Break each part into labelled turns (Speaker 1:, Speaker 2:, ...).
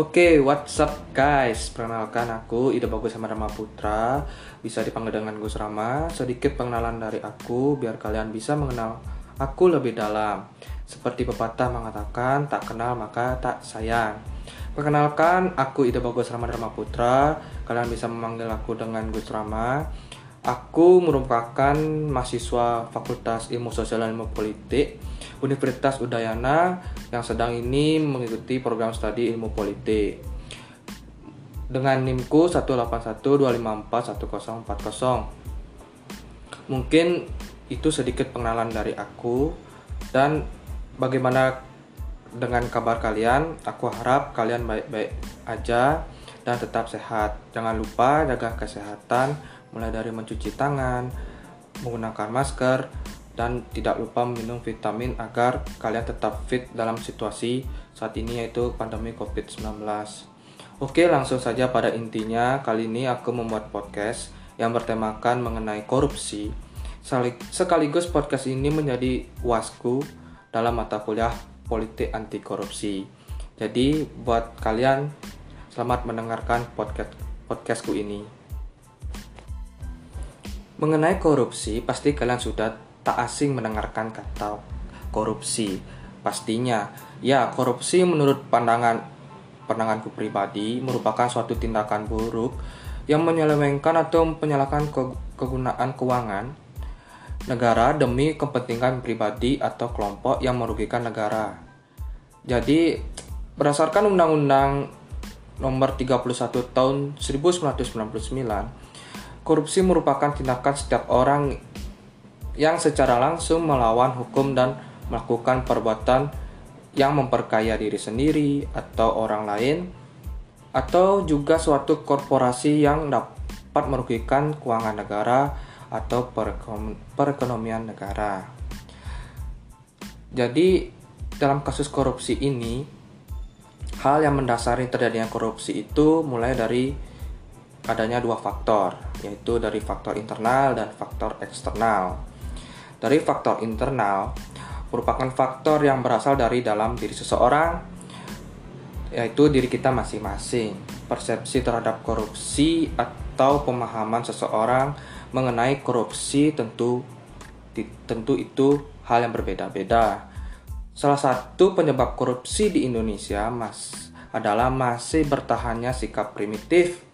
Speaker 1: Oke, what's up guys? Perkenalkan aku Ida Bagus sama Rama Putra. Bisa dipanggil dengan Gus Rama. Sedikit pengenalan dari aku Biar kalian bisa mengenal aku lebih dalam. Seperti pepatah mengatakan Tak kenal maka tak sayang. Perkenalkan, aku Ida Bagus Rama Dharma Putra. Kalian bisa memanggil aku dengan Gus Rama Aku merupakan mahasiswa Fakultas Ilmu Sosial dan Ilmu Politik Universitas Udayana yang sedang ini mengikuti program studi Ilmu Politik. Dengan NIMku 18125414040. Mungkin itu sedikit pengenalan dari aku dan bagaimana dengan kabar kalian? Aku harap kalian baik-baik aja dan tetap sehat. Jangan lupa jaga kesehatan mulai dari mencuci tangan, menggunakan masker, dan tidak lupa minum vitamin agar kalian tetap fit dalam situasi saat ini yaitu pandemi COVID-19. Oke, langsung saja pada intinya kali ini aku membuat podcast yang bertemakan mengenai korupsi. Sekaligus podcast ini menjadi wasku dalam mata kuliah politik anti korupsi. Jadi buat kalian selamat mendengarkan podcast podcastku ini. Mengenai korupsi, pasti kalian sudah tak asing mendengarkan kata korupsi. Pastinya, ya korupsi menurut pandangan pandanganku pribadi merupakan suatu tindakan buruk yang menyelewengkan atau penyalahkan ke, kegunaan keuangan negara demi kepentingan pribadi atau kelompok yang merugikan negara. Jadi, berdasarkan Undang-Undang Nomor 31 Tahun 1999 Korupsi merupakan tindakan setiap orang yang secara langsung melawan hukum dan melakukan perbuatan yang memperkaya diri sendiri atau orang lain atau juga suatu korporasi yang dapat merugikan keuangan negara atau perekonomian negara. Jadi dalam kasus korupsi ini hal yang mendasari terjadinya korupsi itu mulai dari adanya dua faktor, yaitu dari faktor internal dan faktor eksternal. Dari faktor internal merupakan faktor yang berasal dari dalam diri seseorang, yaitu diri kita masing-masing. Persepsi terhadap korupsi atau pemahaman seseorang mengenai korupsi tentu tentu itu hal yang berbeda-beda. Salah satu penyebab korupsi di Indonesia mas adalah masih bertahannya sikap primitif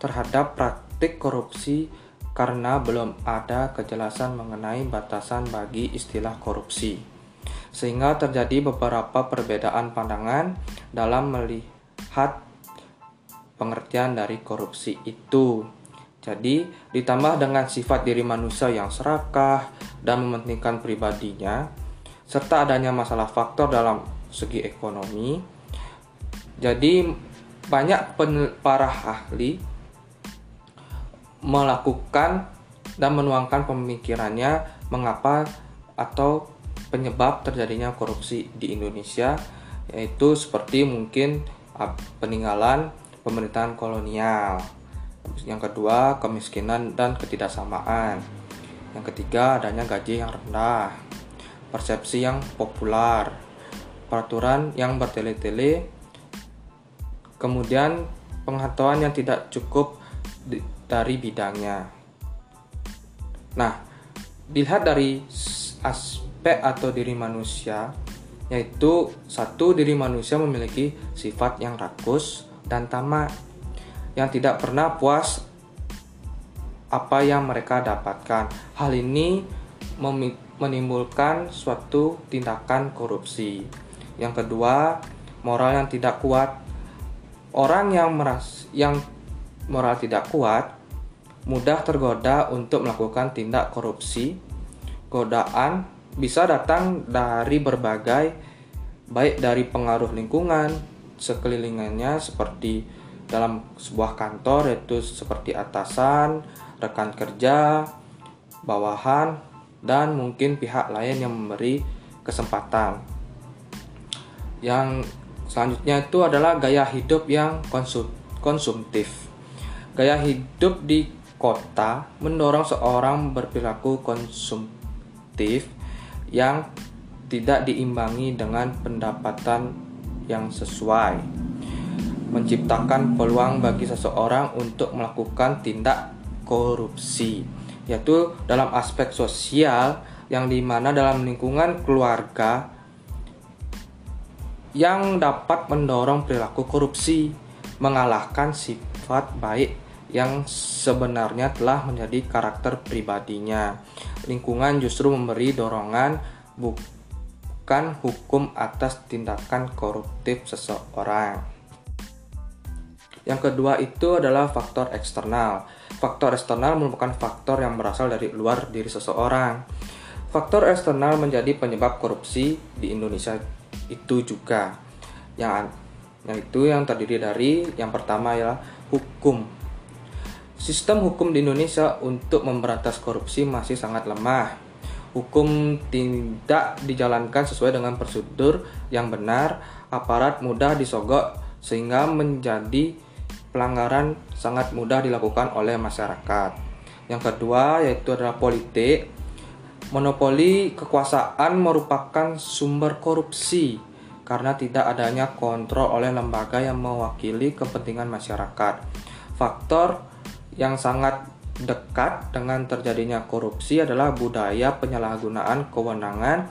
Speaker 1: terhadap praktik korupsi karena belum ada kejelasan mengenai batasan bagi istilah korupsi. Sehingga terjadi beberapa perbedaan pandangan dalam melihat pengertian dari korupsi itu. Jadi, ditambah dengan sifat diri manusia yang serakah dan mementingkan pribadinya, serta adanya masalah faktor dalam segi ekonomi, jadi banyak para ahli melakukan dan menuangkan pemikirannya mengapa atau penyebab terjadinya korupsi di Indonesia yaitu seperti mungkin peninggalan pemerintahan kolonial. Yang kedua, kemiskinan dan ketidaksamaan. Yang ketiga, adanya gaji yang rendah. Persepsi yang populer. Peraturan yang bertele-tele. Kemudian pengetahuan yang tidak cukup dari bidangnya. Nah, dilihat dari aspek atau diri manusia, yaitu satu diri manusia memiliki sifat yang rakus dan tamak, yang tidak pernah puas apa yang mereka dapatkan. Hal ini menimbulkan suatu tindakan korupsi. Yang kedua, moral yang tidak kuat. Orang yang meras yang moral tidak kuat mudah tergoda untuk melakukan tindak korupsi. Godaan bisa datang dari berbagai baik dari pengaruh lingkungan sekelilingannya seperti dalam sebuah kantor yaitu seperti atasan, rekan kerja, bawahan dan mungkin pihak lain yang memberi kesempatan. Yang selanjutnya itu adalah gaya hidup yang konsum konsumtif. Gaya hidup di kota mendorong seorang berperilaku konsumtif yang tidak diimbangi dengan pendapatan yang sesuai. menciptakan peluang bagi seseorang untuk melakukan tindak korupsi, yaitu dalam aspek sosial yang di mana dalam lingkungan keluarga yang dapat mendorong perilaku korupsi, mengalahkan sifat baik yang sebenarnya telah menjadi karakter pribadinya. Lingkungan justru memberi dorongan bukan hukum atas tindakan koruptif seseorang. Yang kedua itu adalah faktor eksternal. Faktor eksternal merupakan faktor yang berasal dari luar diri seseorang. Faktor eksternal menjadi penyebab korupsi di Indonesia itu juga. Yang yang itu yang terdiri dari yang pertama ialah hukum. Sistem hukum di Indonesia untuk memberantas korupsi masih sangat lemah. Hukum tidak dijalankan sesuai dengan prosedur yang benar, aparat mudah disogok sehingga menjadi pelanggaran sangat mudah dilakukan oleh masyarakat. Yang kedua yaitu adalah politik Monopoli kekuasaan merupakan sumber korupsi karena tidak adanya kontrol oleh lembaga yang mewakili kepentingan masyarakat. Faktor yang sangat dekat dengan terjadinya korupsi adalah budaya penyalahgunaan kewenangan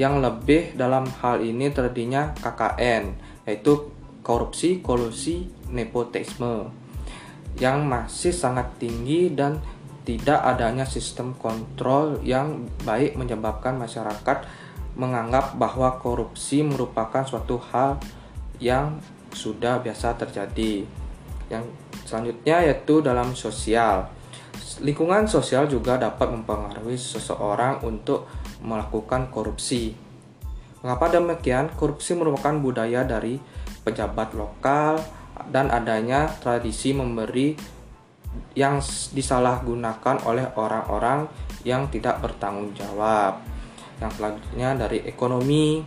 Speaker 1: yang lebih dalam hal ini terjadinya KKN, yaitu korupsi, kolusi, nepotisme yang masih sangat tinggi dan tidak adanya sistem kontrol yang baik menyebabkan masyarakat menganggap bahwa korupsi merupakan suatu hal yang sudah biasa terjadi. Yang selanjutnya yaitu dalam sosial. Lingkungan sosial juga dapat mempengaruhi seseorang untuk melakukan korupsi. Mengapa demikian? Korupsi merupakan budaya dari pejabat lokal dan adanya tradisi memberi yang disalahgunakan oleh orang-orang yang tidak bertanggung jawab. Yang selanjutnya dari ekonomi.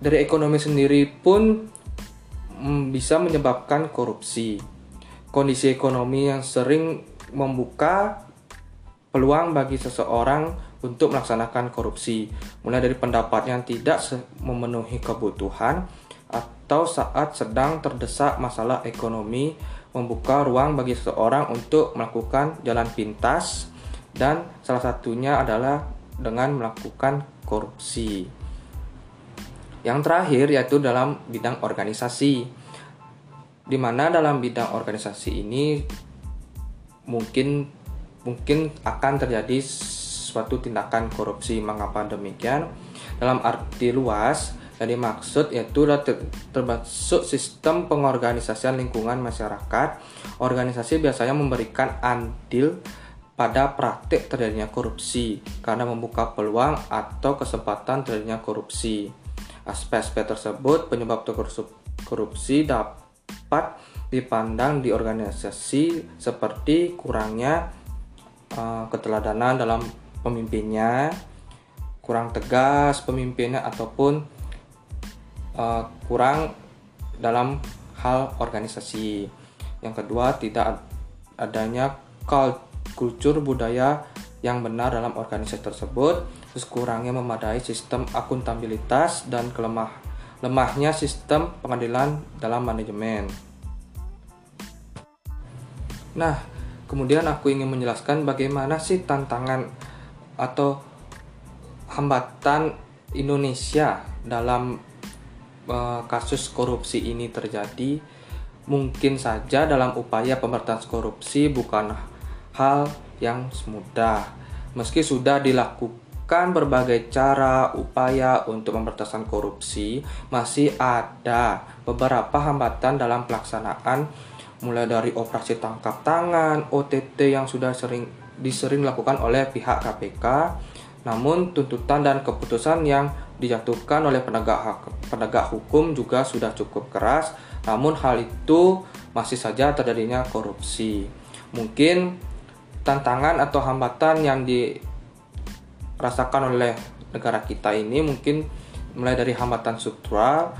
Speaker 1: Dari ekonomi sendiri pun mm, bisa menyebabkan korupsi. Kondisi ekonomi yang sering membuka peluang bagi seseorang untuk melaksanakan korupsi, mulai dari pendapat yang tidak memenuhi kebutuhan atau saat sedang terdesak masalah ekonomi membuka ruang bagi seseorang untuk melakukan jalan pintas dan salah satunya adalah dengan melakukan korupsi. Yang terakhir yaitu dalam bidang organisasi. Di mana dalam bidang organisasi ini mungkin mungkin akan terjadi suatu tindakan korupsi. Mengapa demikian? Dalam arti luas, yang dimaksud yaitu termasuk sistem pengorganisasian lingkungan masyarakat. Organisasi biasanya memberikan andil pada praktik terjadinya korupsi karena membuka peluang atau kesempatan terjadinya korupsi. Aspek-aspek tersebut penyebab korupsi dapat dipandang di organisasi seperti kurangnya uh, keteladanan dalam pemimpinnya, kurang tegas pemimpinnya ataupun uh, kurang dalam hal organisasi. Yang kedua, tidak adanya kultur budaya yang benar dalam organisasi tersebut, terus kurangnya memadai sistem akuntabilitas dan kelemah lemahnya sistem pengadilan dalam manajemen. Nah, kemudian aku ingin menjelaskan bagaimana sih tantangan atau hambatan Indonesia dalam Eh, kasus korupsi ini terjadi, mungkin saja dalam upaya pemberantasan korupsi bukan hal yang mudah. Meski sudah dilakukan berbagai cara upaya untuk pemberantasan korupsi, masih ada beberapa hambatan dalam pelaksanaan mulai dari operasi tangkap tangan, OTT yang sudah sering disering dilakukan oleh pihak KPK, namun tuntutan dan keputusan yang dijatuhkan oleh penegak hak, penegak hukum juga sudah cukup keras, namun hal itu masih saja terjadinya korupsi. Mungkin tantangan atau hambatan yang dirasakan oleh negara kita ini mungkin mulai dari hambatan struktural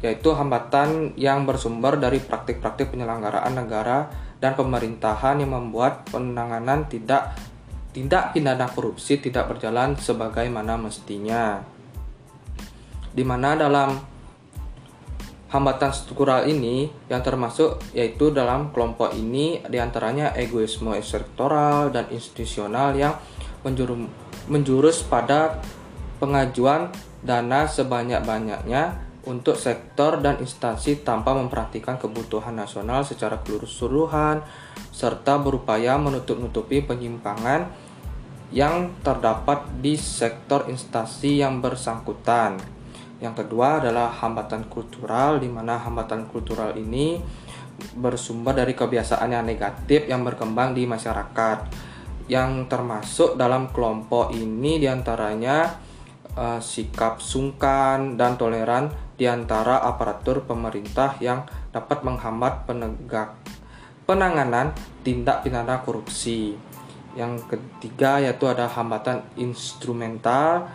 Speaker 1: yaitu hambatan yang bersumber dari praktik-praktik penyelenggaraan negara dan pemerintahan yang membuat penanganan tidak tindak pidana korupsi tidak berjalan sebagaimana mestinya. Di mana dalam hambatan struktural ini yang termasuk yaitu dalam kelompok ini di antaranya egoisme sektoral dan institusional yang menjuru, menjurus pada pengajuan dana sebanyak-banyaknya untuk sektor dan instansi tanpa memperhatikan kebutuhan nasional secara keseluruhan serta berupaya menutup-nutupi penyimpangan yang terdapat di sektor instansi yang bersangkutan. Yang kedua adalah hambatan kultural, di mana hambatan kultural ini bersumber dari kebiasaan yang negatif yang berkembang di masyarakat. Yang termasuk dalam kelompok ini di antaranya uh, sikap sungkan dan toleran di antara aparatur pemerintah yang dapat menghambat penegak penanganan tindak pidana korupsi. Yang ketiga yaitu ada hambatan instrumental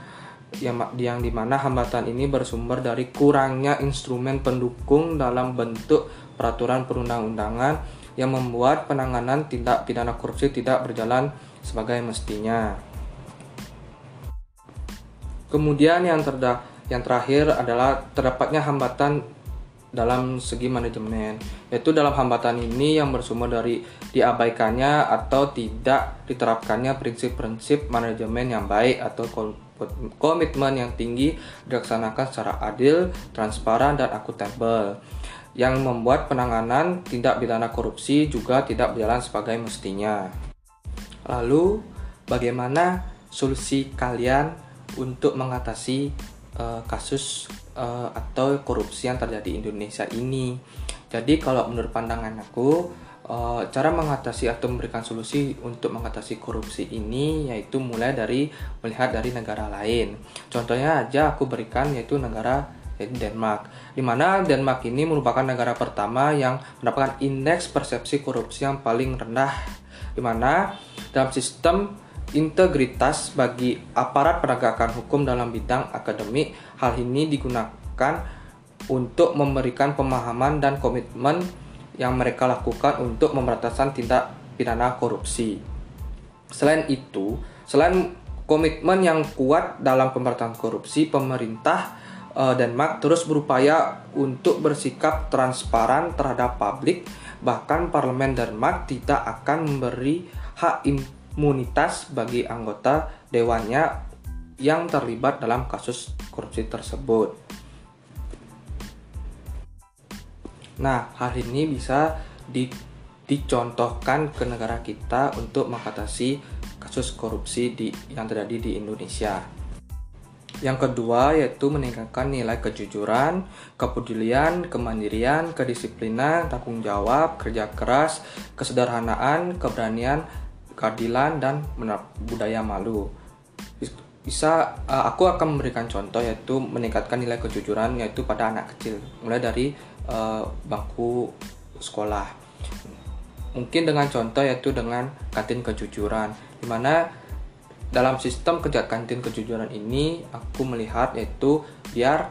Speaker 1: yang, yang di mana hambatan ini bersumber dari kurangnya instrumen pendukung dalam bentuk peraturan perundang-undangan yang membuat penanganan tindak pidana korupsi tidak berjalan sebagai mestinya. Kemudian yang terda yang terakhir adalah terdapatnya hambatan dalam segi manajemen, yaitu dalam hambatan ini yang bersumber dari diabaikannya atau tidak diterapkannya prinsip-prinsip manajemen yang baik atau komitmen yang tinggi dilaksanakan secara adil, transparan, dan akuntabel yang membuat penanganan tindak pidana korupsi juga tidak berjalan sebagai mestinya. Lalu, bagaimana solusi kalian untuk mengatasi uh, kasus uh, atau korupsi yang terjadi di Indonesia ini? Jadi, kalau menurut pandangan aku, uh, cara mengatasi atau memberikan solusi untuk mengatasi korupsi ini yaitu mulai dari melihat dari negara lain. Contohnya aja aku berikan yaitu negara yaitu Denmark. Di mana Denmark ini merupakan negara pertama yang mendapatkan indeks persepsi korupsi yang paling rendah. Di mana dalam sistem integritas bagi aparat penegakan hukum dalam bidang akademik, hal ini digunakan untuk memberikan pemahaman dan komitmen yang mereka lakukan untuk pemberantasan tindak pidana korupsi. Selain itu, selain komitmen yang kuat dalam pemberantasan korupsi, pemerintah uh, Denmark terus berupaya untuk bersikap transparan terhadap publik. Bahkan parlemen Denmark tidak akan memberi hak imunitas bagi anggota dewannya yang terlibat dalam kasus korupsi tersebut. Nah, hal ini bisa di, dicontohkan ke negara kita untuk mengatasi kasus korupsi di, yang terjadi di Indonesia. Yang kedua yaitu meningkatkan nilai kejujuran, kepedulian, kemandirian, kedisiplinan, tanggung jawab, kerja keras, kesederhanaan, keberanian, keadilan, dan budaya malu. Bisa aku akan memberikan contoh yaitu meningkatkan nilai kejujuran yaitu pada anak kecil, mulai dari uh, bangku sekolah. Mungkin dengan contoh yaitu dengan kantin kejujuran, di mana dalam sistem kerja kantin kejujuran ini aku melihat yaitu biar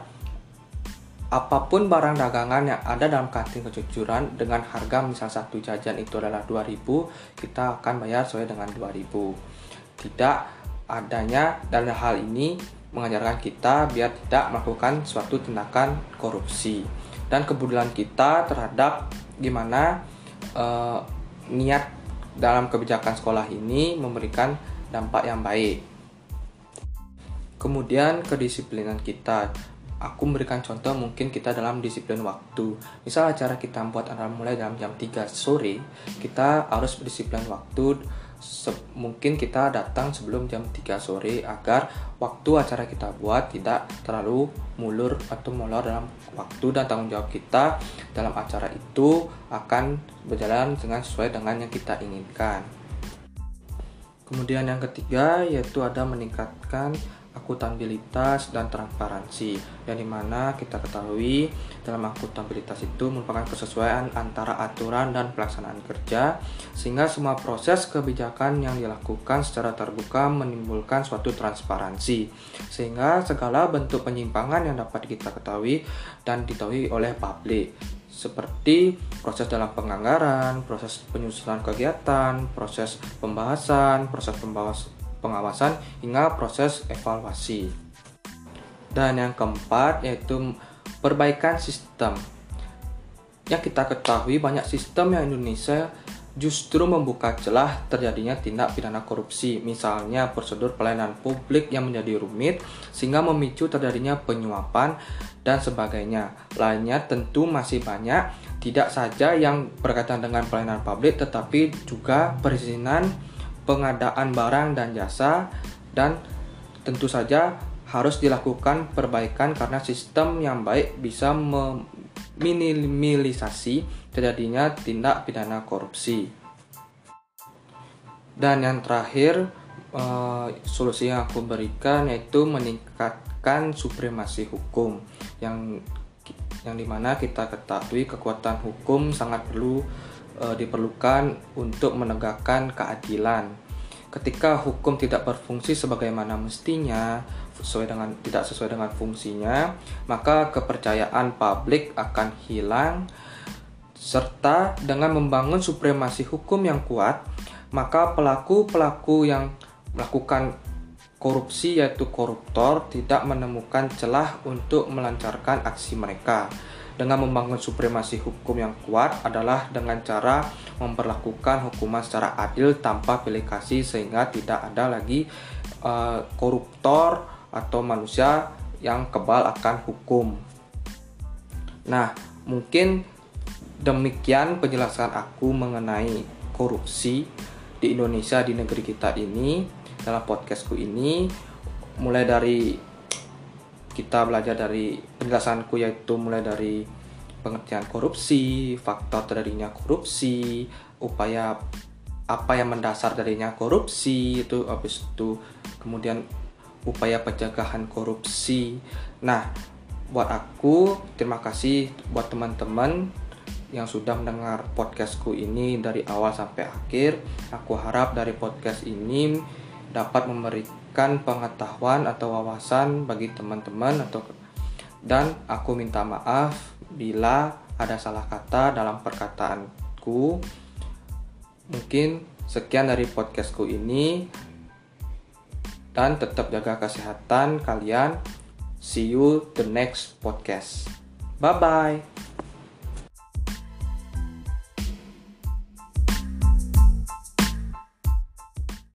Speaker 1: apa pun barang dagangan yang ada dalam kantin kejujuran dengan harga misal satu jajan itu adalah 2000 kita akan bayar sesuai dengan 2000 tidak adanya dan hal ini mengajarkan kita biar tidak melakukan suatu tindakan korupsi dan kebudulan kita terhadap gimana uh, niat dalam kebijakan sekolah ini memberikan dampak yang baik. Kemudian kedisiplinan kita. Aku memberikan contoh mungkin kita dalam disiplin waktu. Misal acara kita buat alarm mulai dalam jam 3 sore, kita harus berdisiplin waktu mungkin kita datang sebelum jam 3 sore agar waktu acara kita buat tidak terlalu mulur atau molor dalam waktu dan tanggung jawab kita dalam acara itu akan berjalan dengan sesuai dengan yang kita inginkan. Kemudian yang ketiga yaitu ada meningkatkan akutabilitas dan transparansi yang di mana kita ketahui dalam akutabilitas itu merupakan kesesuaian antara aturan dan pelaksanaan kerja sehingga semua proses kebijakan yang dilakukan secara terbuka menimbulkan suatu transparansi sehingga segala bentuk penyimpangan yang dapat kita ketahui dan diketahui oleh publik seperti proses dalam penganggaran, proses penyusunan kegiatan, proses pembahasan, proses pembahasan pengawasan hingga proses evaluasi. Dan yang keempat yaitu perbaikan sistem yang kita ketahui banyak sistem yang Indonesia justru membuka celah terjadinya tindak pidana korupsi, misalnya prosedur pelayanan publik yang menjadi rumit sehingga memicu terjadinya penyuapan dan sebagainya. Lainnya tentu masih banyak, tidak saja yang berkaitan dengan pelayanan publik tetapi juga perizinan pengadaan barang dan jasa dan tentu saja harus dilakukan perbaikan karena sistem yang baik bisa meminimalisasi terjadinya tindak pidana korupsi. Dan yang terakhir, uh, solusi yang aku berikan yaitu meningkatkan supremasi hukum yang yang di mana kita ketahui kekuatan hukum sangat perlu uh, diperlukan untuk menegakkan keadilan. Ketika hukum tidak berfungsi sebagaimana mestinya, sesuai dengan tidak sesuai dengan fungsinya, maka kepercayaan publik akan hilang serta dengan membangun supremasi hukum yang kuat, maka pelaku-pelaku yang melakukan korupsi yaitu koruptor tidak menemukan celah untuk melancarkan aksi mereka. Dengan membangun supremasi hukum yang kuat adalah dengan cara memperlakukan hukuman secara adil tanpa pilih kasih sehingga tidak ada lagi uh, koruptor atau manusia yang kebal akan hukum. Nah, mungkin demikian penjelasan aku mengenai korupsi di Indonesia di negeri kita ini dalam podcastku ini mulai dari kita belajar dari penjelasanku yaitu mulai dari pengertian korupsi, faktor terjadinya korupsi, upaya apa yang mendasar darinya korupsi itu habis itu kemudian upaya pencegahan korupsi. Nah, buat aku terima kasih buat teman-teman yang sudah mendengar podcastku ini dari awal sampai akhir. Aku harap dari podcast ini dapat memberikan pengetahuan atau wawasan bagi teman-teman atau dan aku minta maaf bila ada salah kata dalam perkataanku. Mungkin sekian dari podcastku ini dan tetap jaga kesehatan kalian. See you the next podcast. Bye bye.